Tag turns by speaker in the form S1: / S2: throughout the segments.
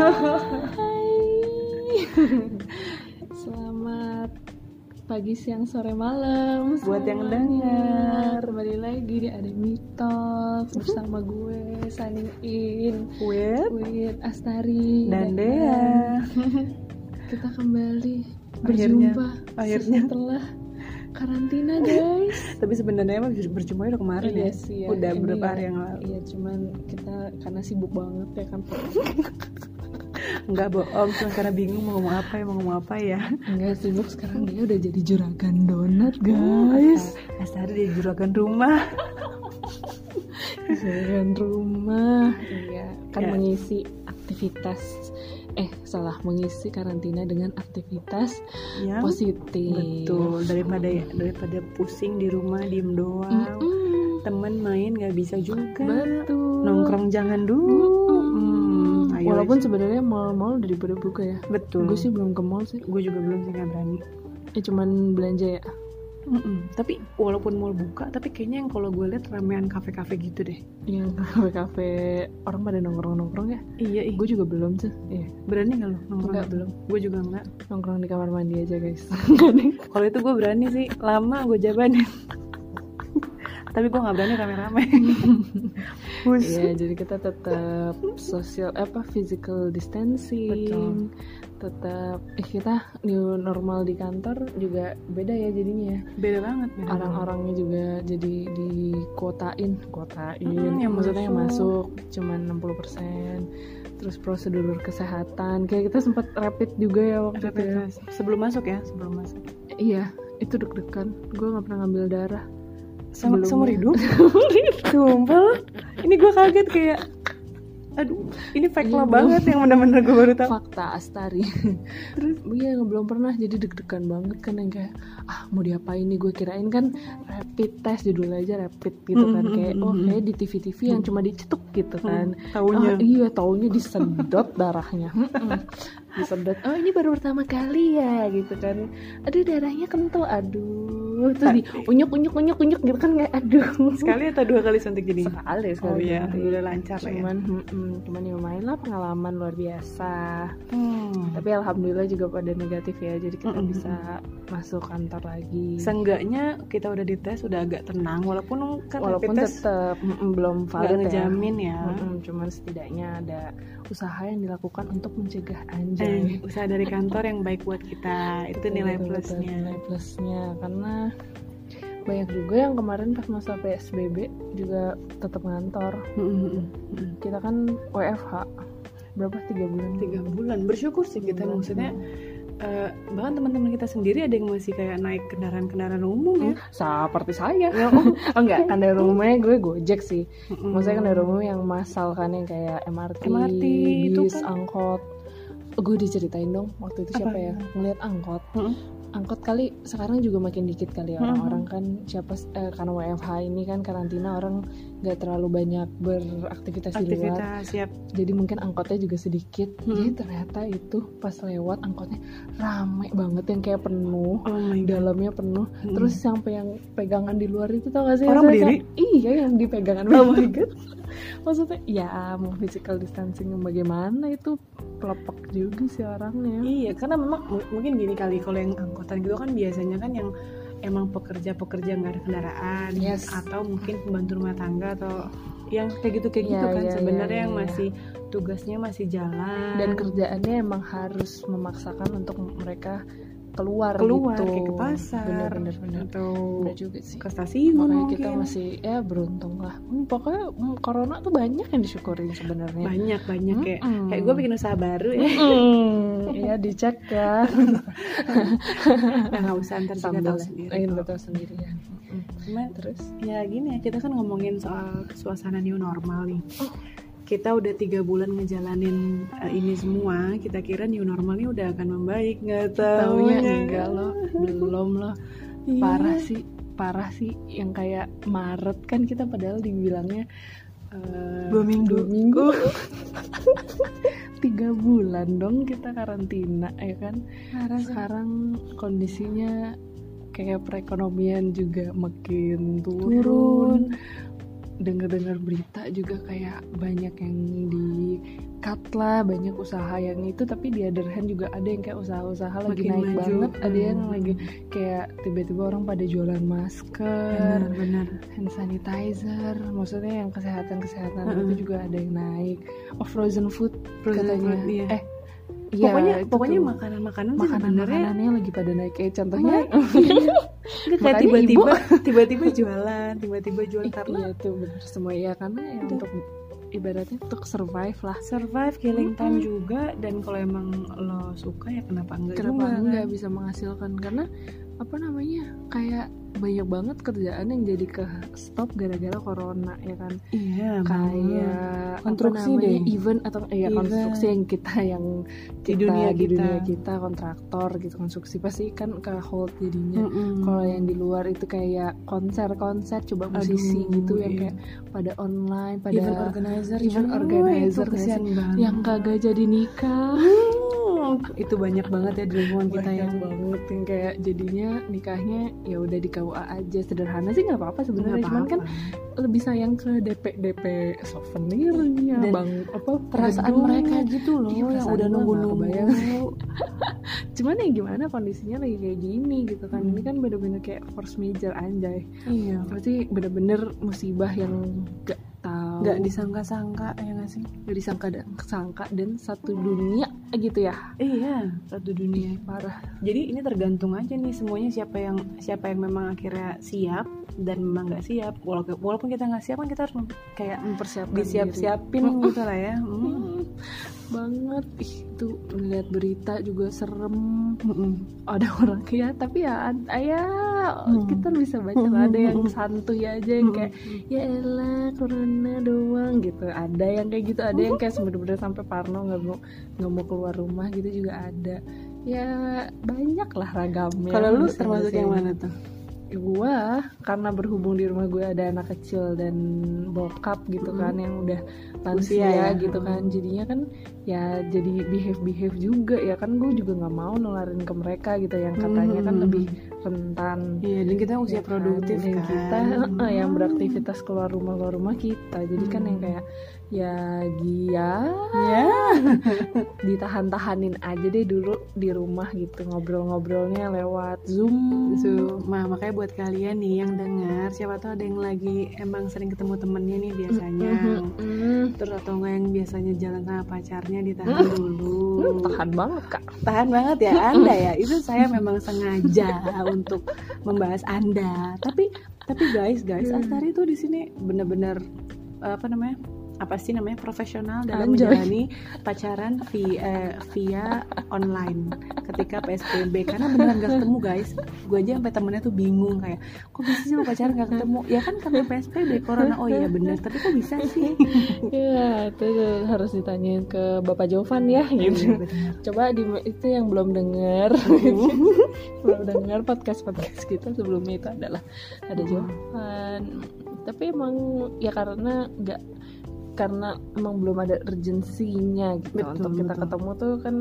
S1: Hai. Selamat pagi, siang, sore, malam
S2: Buat yang
S1: semuanya.
S2: dengar.
S1: Kembali lagi di Ada Mitos Bersama gue, Signing In
S2: With
S1: With Astari
S2: dan Dea.
S1: Kita kembali
S2: Akhirnya,
S1: berjumpa
S2: akhirnya.
S1: Setelah karantina guys
S2: Tapi sebenarnya mah berjumpa udah kemarin
S1: Iya
S2: ya.
S1: sih ya.
S2: Udah
S1: Ini
S2: beberapa
S1: ya,
S2: hari yang lalu.
S1: Iya cuman kita karena sibuk banget ya kan
S2: Enggak bohong, cuma karena bingung mau ngomong apa ya, mau ngomong apa ya.
S1: Enggak sibuk sekarang dia udah jadi juragan donat guys
S2: Astari di juragan rumah.
S1: Juragan rumah Iya kan
S2: Ya.
S1: mengisi aktivitas Eh salah mengisi karantina dengan aktivitas
S2: Ya.
S1: positif
S2: Betul, daripada ya, daripada pusing di rumah diem doang.
S1: Mm-mm.
S2: Temen main nggak bisa juga.
S1: Betul
S2: Nongkrong jangan dulu. Hmm, ayo
S1: Walaupun sebenarnya mall-mall udah pada buka ya
S2: betul.
S1: Gue sih belum ke mall sih
S2: gue juga belum sih nggak berani.
S1: Eh cuman belanja ya
S2: Mm-mm. Tapi walaupun mall buka, tapi kayaknya yang kalau gue lihat ramean kafe-kafe gitu deh.
S1: Yang kafe-kafe orang pada nongkrong-nongkrong ya
S2: Iya, ih.
S1: Gue juga belum sih Iya
S2: berani nggak lo nongkrong?
S1: Enggak belum
S2: Gue juga nggak.
S1: Nongkrong di kamar mandi aja guys
S2: Kalau itu gue berani sih, lama gue jabanin. Tapi gue nggak berani rame-rame.
S1: Iya, jadi kita tetap sosial apa physical distancing. Tetap eh kita new normal di kantor juga beda ya jadinya. ya.
S2: Beda banget. Beda.
S1: Orang-orangnya juga jadi dikuotain, kuotain.
S2: Mm, yang
S1: maksudnya yang
S2: masuk.
S1: cuman 60%. Terus prosedur kesehatan kayak kita sempat rapid juga ya waktu
S2: Rapid
S1: itu. ya.
S2: Sebelum masuk ya, sebelum masuk.
S1: Iya, itu deg-degan. Gue nggak pernah ngambil darah.
S2: Sama, seumur hidup. Sumpah. Ini gue kaget kayak, aduh, ini fake lah banget yang bener-bener gue baru tahu.
S1: fakta Astari. Terus? Iya belum pernah jadi deg-degan banget kan yang kayak ah mau diapain nih? Gue kirain kan rapid test judul aja rapid gitu kan.
S2: Mm, mm,
S1: kayak
S2: mm,
S1: oh
S2: mm.
S1: kayak di TV-TV yang cuma dicetuk gitu kan.
S2: Taunya.
S1: Ah, iya taunya disedot darahnya. Disedot oh ini baru pertama kali ya gitu kan. Aduh darahnya kental. Aduh terus di unyuk unyuk unyuk unyuk gitu kan kayak aduh
S2: Sekali atau dua kali suntik jadi?
S1: sekali
S2: Oh
S1: sekali
S2: iya,
S1: suntik.
S2: udah lancar ya.
S1: cuman mm-mm, cuman ya lumayan lah pengalaman luar biasa
S2: Hmm.
S1: tapi alhamdulillah juga pada negatif ya jadi kita
S2: Mm-mm.
S1: bisa masuk kantor lagi
S2: Seenggaknya kita udah dites, udah agak tenang. Walaupun kan
S1: walaupun tetap belum valid ya
S2: ngejamin ya.
S1: Mm-mm, cuman setidaknya ada usaha yang dilakukan untuk mencegah
S2: Eh,
S1: anjay
S2: usaha dari kantor yang baik buat kita itu nilai
S1: Betul, betul,
S2: plusnya.
S1: nilai plusnya karena banyak juga yang kemarin pas masa PSBB juga tetap ngantor. Kita kan WFH berapa? Tiga bulan.
S2: Tiga bulan. Bersyukur sih kita
S1: Bulan.
S2: maksudnya eh, bahkan teman-teman kita sendiri ada yang masih kayak naik kendaraan-kendaraan umum ya.
S1: seperti saya. Oh, enggak. Kendaraan umumnya gue gojek sih.
S2: Mm-mm.
S1: maksudnya kendaraan umum yang massal kan yang kayak MRT,
S2: MRT, itu
S1: bis,
S2: kan.
S1: angkot. Gue diceritain dong waktu itu siapa
S2: Apa?
S1: ya? Ngeliat angkot.
S2: Mm-mm.
S1: Angkot kali sekarang juga makin dikit kali ya
S2: Mm-mm.
S1: orang-orang kan siapa eh, karena WFH ini kan karantina orang nggak terlalu banyak beraktivitas di luar.
S2: Siap.
S1: Jadi mungkin angkotnya juga sedikit.
S2: Mm-mm.
S1: jadi ternyata itu pas lewat angkotnya rame banget yang kayak penuh
S2: oh
S1: dalamnya penuh.
S2: Mm-mm.
S1: terus sampai yang pegangan di luar itu tau gak sih
S2: Orang berdiri?
S1: kayak, iya yang dipegangan oh my god maksudnya ya mau physical distancing yang bagaimana itu pelopok juga sih orangnya.
S2: Iya, karena memang mu- mungkin gini kali kalau yang angkutan gitu kan biasanya kan yang emang pekerja-pekerja nggak ada kendaraan
S1: Yes.
S2: atau mungkin pembantu rumah tangga atau yang kayak gitu kayak gitu
S1: Iya,
S2: kan
S1: iya,
S2: sebenarnya
S1: iya,
S2: yang
S1: iya.
S2: masih tugasnya masih jalan
S1: dan kerjaannya emang harus memaksakan untuk mereka keluar
S2: keluar
S1: gitu.
S2: kayak ke pasar.
S1: Bener bener bener.
S2: Atau
S1: bener juga sih.
S2: ke stasiun
S1: makanya
S2: mungkin.
S1: kita masih ya beruntung lah. Hmm, pokoknya hmm, corona tuh banyak yang disyukurin sebenarnya.
S2: Banyak banyak kayak
S1: Mm-mm.
S2: kayak gue bikin usaha baru ya.
S1: Hmm, iya dicek ya.
S2: Nah nggak usah ntar juga tahu sendiri
S1: ingin betul sendiri ya.
S2: Cuman
S1: terus?
S2: ya gini ya kita kan ngomongin soal suasana new normal nih.
S1: Oh.
S2: Kita udah tiga bulan ngejalanin uh, ini semua kita kira new normal ini udah akan membaik nggak
S1: taunya
S2: taunya
S1: enggak loh belum loh
S2: Iya.
S1: parah sih parah sih yang kayak Maret kan kita padahal dibilangnya eh,
S2: Dua minggu.
S1: dua minggu tiga bulan dong kita karantina ya kan
S2: sih.
S1: sekarang kondisinya kayak perekonomian juga makin turun,
S2: Turun.
S1: Dengar-dengar berita juga kayak banyak yang di cut lah banyak usaha yang itu tapi di other hand juga ada yang kayak usaha-usaha lagi naik
S2: maju.
S1: banget ada yang
S2: Hmm.
S1: lagi kayak tiba-tiba orang pada jualan masker
S2: benar
S1: hand sanitizer maksudnya yang kesehatan-kesehatan
S2: Mm-mm.
S1: itu juga ada yang naik oh frozen food
S2: Frozen
S1: katanya
S2: food, iya.
S1: eh iya,
S2: pokoknya pokoknya makanan-makanan sih
S1: makanan makanannya lagi pada naik kayak contohnya
S2: Nggak, kayak tiba-tiba tiba-tiba jualan tiba-tiba jualan karena
S1: iya tuh bener semua ya karena ya untuk ibaratnya untuk survive lah
S2: survive killing time
S1: Mm-mm.
S2: juga dan kalau emang lo suka ya kenapa enggak
S1: kenapa
S2: juga
S1: nggak
S2: kan?
S1: bisa menghasilkan karena apa namanya kayak banyak banget kerjaan yang jadi ke stop gara-gara corona ya kan
S2: iya
S1: kayak
S2: Konstruksi
S1: namanya,
S2: deh.
S1: event atau ya
S2: Event.
S1: konstruksi yang kita yang
S2: Di
S1: kita,
S2: dunia
S1: di
S2: kita.
S1: dunia kita kontraktor gitu konstruksi pasti kan ke hold jadinya
S2: Mm-mm.
S1: kalau yang di luar itu kayak konser-konser coba musisi
S2: Aduh,
S1: gitu yang
S2: iya.
S1: kayak pada online pada
S2: event organizer
S1: event organizer
S2: itu
S1: nggak
S2: kesian
S1: sih?
S2: banget
S1: yang kagak jadi nikah
S2: Hmm, itu banyak banget ya di lingkungan kita yang
S1: banget. yang kayak jadinya nikahnya ya udah di KUA aja. Sederhana sih nggak apa-apa sebenarnya. Cuman kan lebih sayang ke DP DP souvenirnya
S2: Dan
S1: bang apa
S2: perasaan
S1: gedung.
S2: mereka gitu loh
S1: Iya,
S2: yang udah nunggu nunggu
S1: cuman ya gimana kondisinya lagi kayak gini gitu kan.
S2: Hmm.
S1: ini kan bener-bener kayak force major anjay.
S2: Iya.
S1: Berarti bener-bener musibah yang gak
S2: nggak disangka-sangka ya nggak sih?
S1: Nggak disangka dan kesangka dan satu dunia gitu ya?
S2: Iya satu dunia
S1: parah.
S2: Jadi ini tergantung aja nih semuanya siapa yang siapa yang memang akhirnya siap dan memang nggak siap. Walaupun walaupun kita nggak siap kan kita harus mem- kayak
S1: mempersiapkan
S2: disiap-siapin
S1: diri.
S2: gitu lah ya. Hmm.
S1: Hmm, banget. Ih itu melihat berita juga serem.
S2: Mm-mm.
S1: ada orang ya tapi ya ya
S2: Hmm.
S1: kita bisa baca lah, ada yang santuy aja yang kayak ya elah corona doang gitu ada yang kayak gitu ada yang kayak bener-bener sampai parno nggak mau nggak mau keluar rumah gitu juga ada ya banyak lah ragamnya
S2: kalau lu
S1: Bisa
S2: termasuk yang mana tuh
S1: gua karena berhubung di rumah gue ada anak kecil dan bokap gitu kan yang udah lansia
S2: Usia ya.
S1: gitu kan jadinya kan ya jadi behave behave juga ya kan gue juga nggak mau nularin ke mereka gitu yang katanya kan
S2: Hmm.
S1: lebih rentan
S2: iya dan kita usia
S1: Ya kan?
S2: produktif
S1: Dan
S2: kan
S1: kita eh, yang beraktivitas keluar rumah keluar rumah kita jadi kan yang
S2: Hmm.
S1: kayak ya gia
S2: ya
S1: ditahan-tahanin aja deh dulu di rumah gitu ngobrol-ngobrolnya lewat zoom
S2: So, nah, makanya buat kalian nih yang dengar, siapa tahu ada yang lagi emang sering ketemu temennya nih biasanya. Terus atau enggak yang biasanya jalan sama pacarnya ditahan dulu.
S1: Hmm, tahan banget kak
S2: Tahan banget ya Anda ya. Itu saya memang sengaja untuk membahas Anda. Tapi tapi guys, guys,
S1: Hmm.
S2: Astari tuh di sini bener-bener apa namanya? Apa sih namanya profesional dalam
S1: Anjay.
S2: menjalani pacaran via, via online ketika PSBB karena beneran gak ketemu guys. Gue aja sampai temennya tuh bingung kayak kok bisa sih lo pacaran gak ketemu? Ya kan karena PSBB corona. Oh iya bener. Tapi kok bisa sih?
S1: Ya itu harus ditanyain ke bapak Jovan ya
S2: Iya,
S1: gitu. coba di itu yang belum denger belum denger podcast podcast kita sebelumnya itu adalah ada
S2: Hmm.
S1: Jovan. Tapi emang ya karena nggak karena emang belum ada urgensinya gitu.
S2: Betul,
S1: untuk kita
S2: betul.
S1: ketemu tuh kan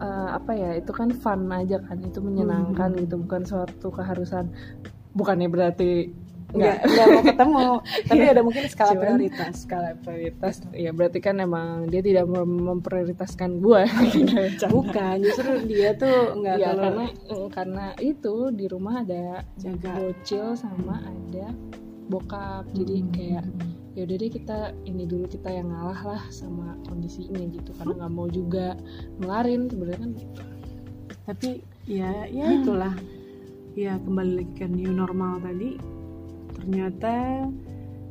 S1: eh, apa ya itu kan fun aja kan itu menyenangkan
S2: Hmm.
S1: gitu bukan suatu keharusan. Bukannya berarti
S2: nggak nggak. mau ketemu tapi ada mungkin skala
S1: Cuman
S2: prioritas.
S1: skala prioritas ya berarti kan emang dia tidak mem- memprioritaskan gue
S2: bukan justru dia tuh nggak
S1: ya
S2: terlalu
S1: karena mm, karena itu di rumah ada
S2: jaga.
S1: bocil sama ada bokap. Jadi
S2: Hmm.
S1: kayak ya udah deh kita ini dulu kita yang ngalah lah sama kondisinya gitu. Karena nggak mau juga melarin sebenarnya kan gitu.
S2: tapi ya ya itulah. Ya kembali lagi ke new normal tadi. Ternyata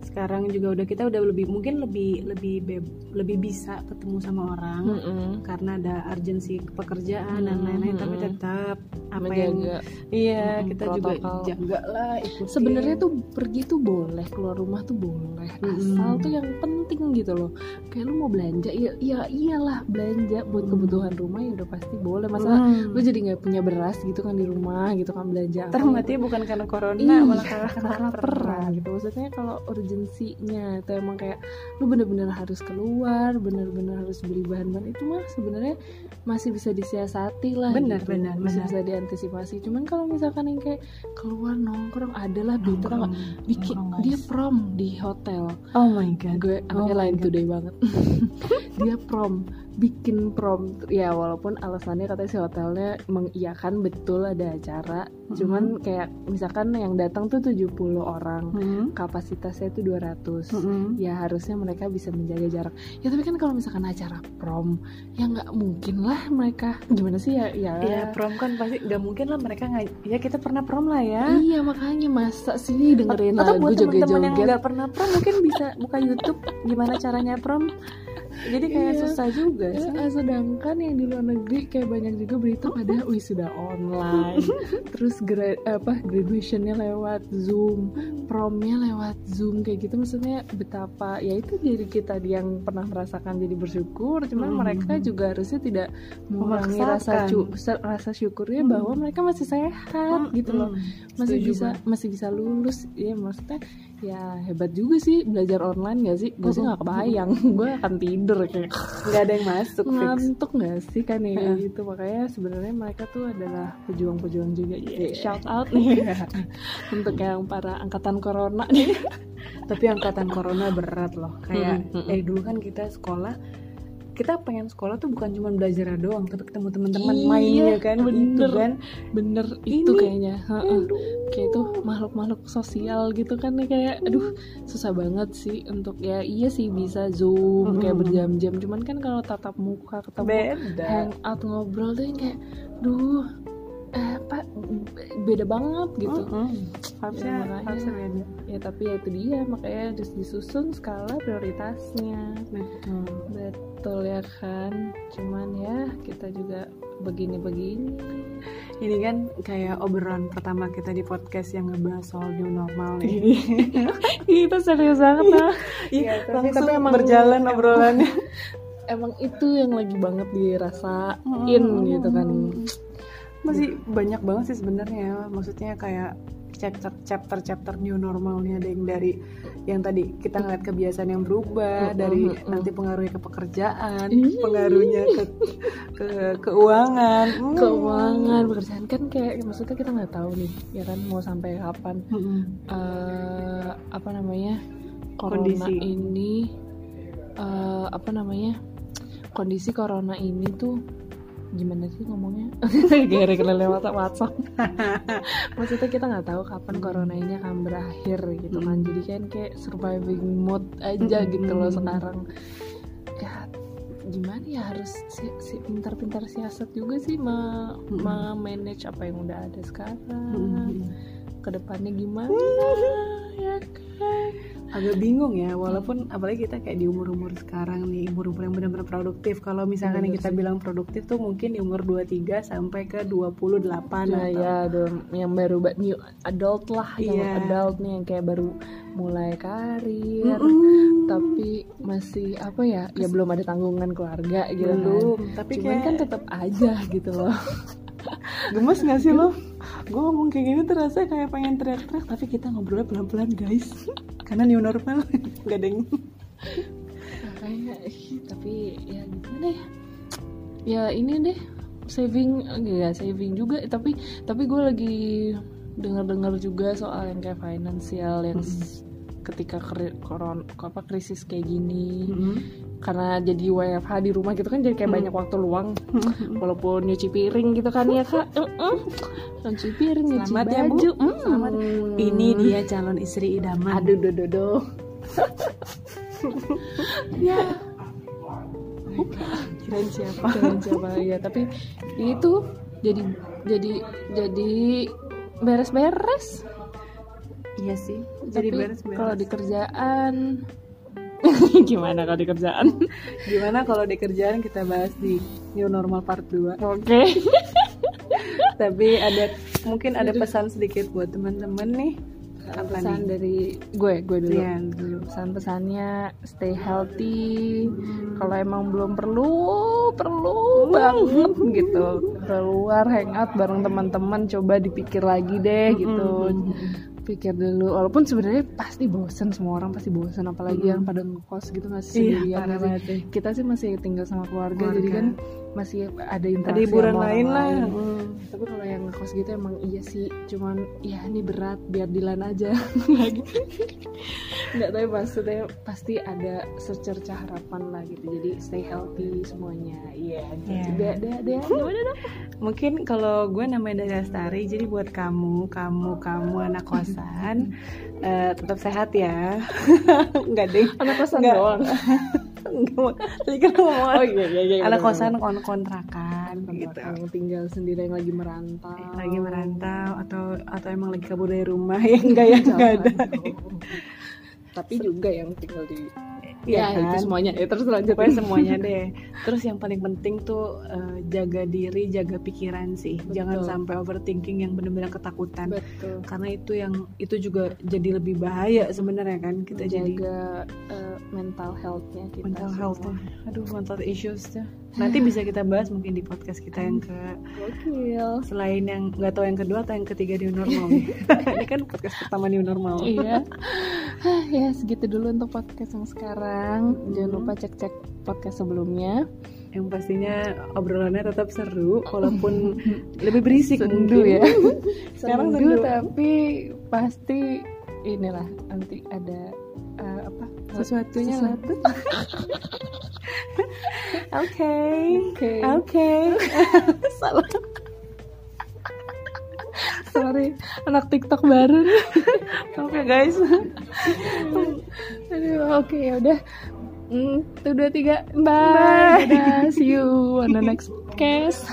S2: sekarang juga udah kita udah lebih mungkin lebih lebih beb- lebih bisa ketemu sama orang
S1: Mm-mm.
S2: karena ada urgensi pekerjaan dan
S1: Hmm,
S2: lain-lain tapi
S1: hmm.
S2: tetap apa yang
S1: menjaga
S2: iya
S1: Hmm,
S2: kita juga
S1: protokol.
S2: jaga lah
S1: sebenarnya tuh pergi tuh boleh keluar rumah tuh boleh asal
S2: Mm-mm.
S1: tuh yang penting gitu loh kayak lu mau belanja ya ya iyalah belanja buat
S2: Mm.
S1: kebutuhan rumah ya udah pasti boleh masalah
S2: Hmm.
S1: lu jadi nggak punya beras gitu kan di rumah gitu kan belanja
S2: mati bukan karena corona
S1: Iya,
S2: malah karena
S1: karena kelaparan gitu maksudnya kalau urgensi urgensinya atau emang kayak lu bener-bener harus keluar bener-bener harus beli bahan-bahan itu mah sebenarnya masih bisa disiasati lah
S2: Benar,
S1: gitu.
S2: benar,
S1: masih
S2: benar.
S1: bisa diantisipasi cuman kalau misalkan yang kayak keluar nongkrong adalah
S2: Nongkrong,
S1: bikin
S2: nongkrong,
S1: dia prom di hotel
S2: oh my god
S1: gue
S2: Oh my
S1: lain
S2: God.
S1: today banget dia prom bikin prom ya walaupun alasannya katanya si hotelnya mengiyakan betul ada acara. Cuman kayak misalkan yang datang tuh 70 orang
S2: Mm-mm.
S1: kapasitasnya itu 200
S2: Mm-mm.
S1: ya harusnya mereka bisa menjaga jarak. Ya tapi kan kalau misalkan acara prom ya nggak mungkin lah mereka. Gimana sih ya ya?
S2: Ya prom kan pasti nggak mungkin lah mereka nggak ya kita pernah prom lah ya.
S1: Iya makanya masa sih dengerin
S2: atau
S1: lagu
S2: buat teman-teman yang nggak pernah prom mungkin bisa buka YouTube gimana caranya prom jadi kayak
S1: Iya.
S2: susah juga
S1: Ya,
S2: sih
S1: eh, sedangkan yang di luar negeri kayak banyak juga berita pada wisuda online terus gra- apa graduationnya lewat zoom promnya lewat zoom kayak gitu maksudnya betapa ya itu jadi kita yang pernah merasakan jadi bersyukur cuman
S2: Mhm.
S1: mereka juga harusnya tidak mengurangi rasa rasa syukurnya
S2: Mhm.
S1: bahwa mereka masih sehat gitu loh
S2: Mm-mm.
S1: masih
S2: Setuju
S1: bisa
S2: banget.
S1: masih bisa lulus ya maksudnya ya hebat juga sih belajar online gak sih? Gue sih nggak kebayang. Gue akan tidur kayak.
S2: Nggak ada yang masuk
S1: ngantuk gak sih kan ya? Gitu. Makanya sebenarnya mereka tuh adalah pejuang-pejuang juga. Ya shout out nih. Untuk yang para angkatan corona nih.
S2: Tapi angkatan corona berat loh. Kayak
S1: Mm-mm, mm-mm.
S2: eh dulu kan kita sekolah kita pengen sekolah tuh bukan cuma belajar doang tapi ketemu teman-teman
S1: Iya,
S2: mainnya kan
S1: bener.
S2: kan
S1: bener itu
S2: Ini.
S1: kayaknya Heeh. kayak itu makhluk-makhluk sosial gitu kan nih kayak aduh susah banget sih untuk ya iya sih bisa zoom kayak berjam-jam cuman kan kalau tatap muka ketemu
S2: beda
S1: hangout ngobrol tuh kayak duh eh apa beda banget gitu.
S2: Mm-mm. harusnya
S1: Ya, makanya.
S2: harusnya beda.
S1: Ya tapi ya itu dia makanya harus disusun skala prioritasnya.
S2: Betul
S1: betul ya kan? Cuman ya kita juga begini-begini.
S2: Ini kan kayak obrolan pertama kita di podcast yang ngebahas soal new normal nih.
S1: Itu serius banget lah.
S2: Iya,
S1: tapi- tapi emang-
S2: berjalan
S1: emang-
S2: obrolannya.
S1: Emang itu yang lagi banget dirasain
S2: Mm.
S1: gitu kan
S2: masih banyak banget sih sebenarnya maksudnya kayak chapter chapter chapter new normalnya ada yang dari yang tadi kita ngeliat kebiasaan yang berubah
S1: Mm,
S2: dari
S1: mm, mm.
S2: nanti pengaruhnya ke pekerjaan
S1: Ih.
S2: pengaruhnya ke ke keuangan Mm.
S1: keuangan pekerjaan kan kayak maksudnya kita nggak tahu nih ya kan mau sampai kapan
S2: Mm-mm.
S1: eh apa namanya corona
S2: Kondisi.
S1: ini eh apa namanya kondisi corona ini tuh gimana sih ngomongnya? Gara-gara lewat WhatsApp. Maksudnya kita nggak tahu kapan corona ini akan berakhir gitu kan. Jadi kan kayak surviving mode aja
S2: Mm-mm.
S1: gitu loh sekarang. Ya gimana ya harus si, si pintar-pintar siasat juga sih ma,
S2: Mm-mm.
S1: manage apa yang udah ada sekarang.
S2: Ke
S1: depannya gimana ya kan
S2: agak bingung ya walaupun apalagi kita kayak di umur umur sekarang nih umur umur yang benar-benar produktif kalau misalkan yang kita
S1: sih.
S2: bilang produktif tuh mungkin di umur 23 sampai ke 28
S1: nah
S2: atau
S1: ya dong yang baru ba- new adult lah yang
S2: Iya.
S1: adult nih yang kayak baru mulai karir
S2: Mm-mm.
S1: tapi masih apa ya ya belum ada tanggungan keluarga gitu kan
S2: belum tapi
S1: cuman
S2: kayak
S1: kan tetap aja gitu loh
S2: gemes gak sih lo gue ngomong kayak gini tuh rasanya kayak pengen teriak-teriak tapi kita ngobrolnya pelan-pelan guys karena new normal. Gak yang
S1: makanya tapi ya gimana ya? Ya ini deh saving ya saving juga. Tapi tapi gue lagi dengar-dengar juga soal yang kayak finansial yang s- ketika kri- koron apa krisis kayak gini. Karena jadi WFH di rumah gitu kan jadi kayak
S2: Hmm.
S1: banyak waktu luang. Walaupun nyuci piring gitu kan ya kak. Mm-mm. Nyuci piring nyuci
S2: Selamat ya, Bu.
S1: baju Mm.
S2: Selamat. ini dia calon istri idaman.
S1: Aduh do do do ya.
S2: Kirain siapa?
S1: Kirain siapa ya tapi itu jadi jadi jadi beres-beres.
S2: Iya sih jadi beres-beres.
S1: kalau di kerjaan gimana kalau di kerjaan?
S2: Gimana kalau di kerjaan kita bahas di new normal part 2
S1: oke
S2: tapi ada mungkin ada pesan sedikit buat teman-teman nih. Apa
S1: pesan
S2: nih?
S1: dari gue gue dulu.
S2: Iya, dulu.
S1: Pesan-pesannya stay healthy. Kalau emang belum perlu perlu banget gitu. Keluar hangout bareng teman-teman coba dipikir lagi deh gitu. Pikir dulu. Walaupun sebenarnya pasti bosen semua orang pasti bosen apalagi
S2: Mm.
S1: yang pada ngekos gitu masih
S2: iya
S1: sendirian kita sih masih tinggal sama keluarga, jadi
S2: Keluarga.
S1: kan masih ada interaksi
S2: ada hiburan
S1: sama
S2: lain lah.
S1: lain. tapi kalau yang ngekos gitu emang iya sih. Cuman ya ini berat biar Dilan aja lagi. Nggak tahu maksudnya pasti ada secerca harapan lah gitu. Jadi stay healthy semuanya. Iya gitu. Deh deh deh gimana dong
S2: mungkin kalau gue namanya dari Astari jadi buat kamu kamu kamu anak kosan eh, tetap sehat ya. Nggak deh.
S1: Anak kosan doang
S2: tadi kan ngomong
S1: oh iya iya iya
S2: anak kosan kon kontrakan gitu.
S1: yang tinggal sendiri yang lagi merantau.
S2: Lagi merantau atau atau emang lagi kabur dari rumah ya enggak ya enggak ada.
S1: tapi juga yang tinggal di
S2: Iya
S1: ya, itu
S2: kan?
S1: semuanya. Ya terus lanjut.
S2: Pokoknya semuanya deh. Terus yang paling penting tuh eh, jaga diri jaga pikiran sih. Jangan
S1: Betul.
S2: sampai overthinking yang benar-benar ketakutan.
S1: Betul.
S2: Karena itu yang itu juga jadi lebih bahaya sebenarnya kan kita jadi.
S1: Jaga eh, mental healthnya kita
S2: mental health aduh mental issues tuh nanti bisa kita bahas mungkin di podcast kita yang ke
S1: Gokil.
S2: selain yang nggak tahu yang kedua atau yang ketiga new normal ini kan podcast pertama new normal
S1: iya ya segitu dulu untuk podcast yang sekarang jangan
S2: Hmm.
S1: lupa cek-cek podcast sebelumnya
S2: yang pastinya obrolannya tetap seru walaupun lebih berisik
S1: sendu
S2: mungkin.
S1: ya
S2: Sekarang
S1: sendu
S2: sendu.
S1: tapi pasti inilah nanti ada eh, apa?
S2: Sesuatunya
S1: sesuatu.
S2: Oke.
S1: Oke.
S2: Oke.
S1: Salah. Sorry anak TikTok baru.
S2: Oke guys.
S1: Aduh, oke ya udah. Hmm, satu dua tiga, bye. Dadah, see you on the next case.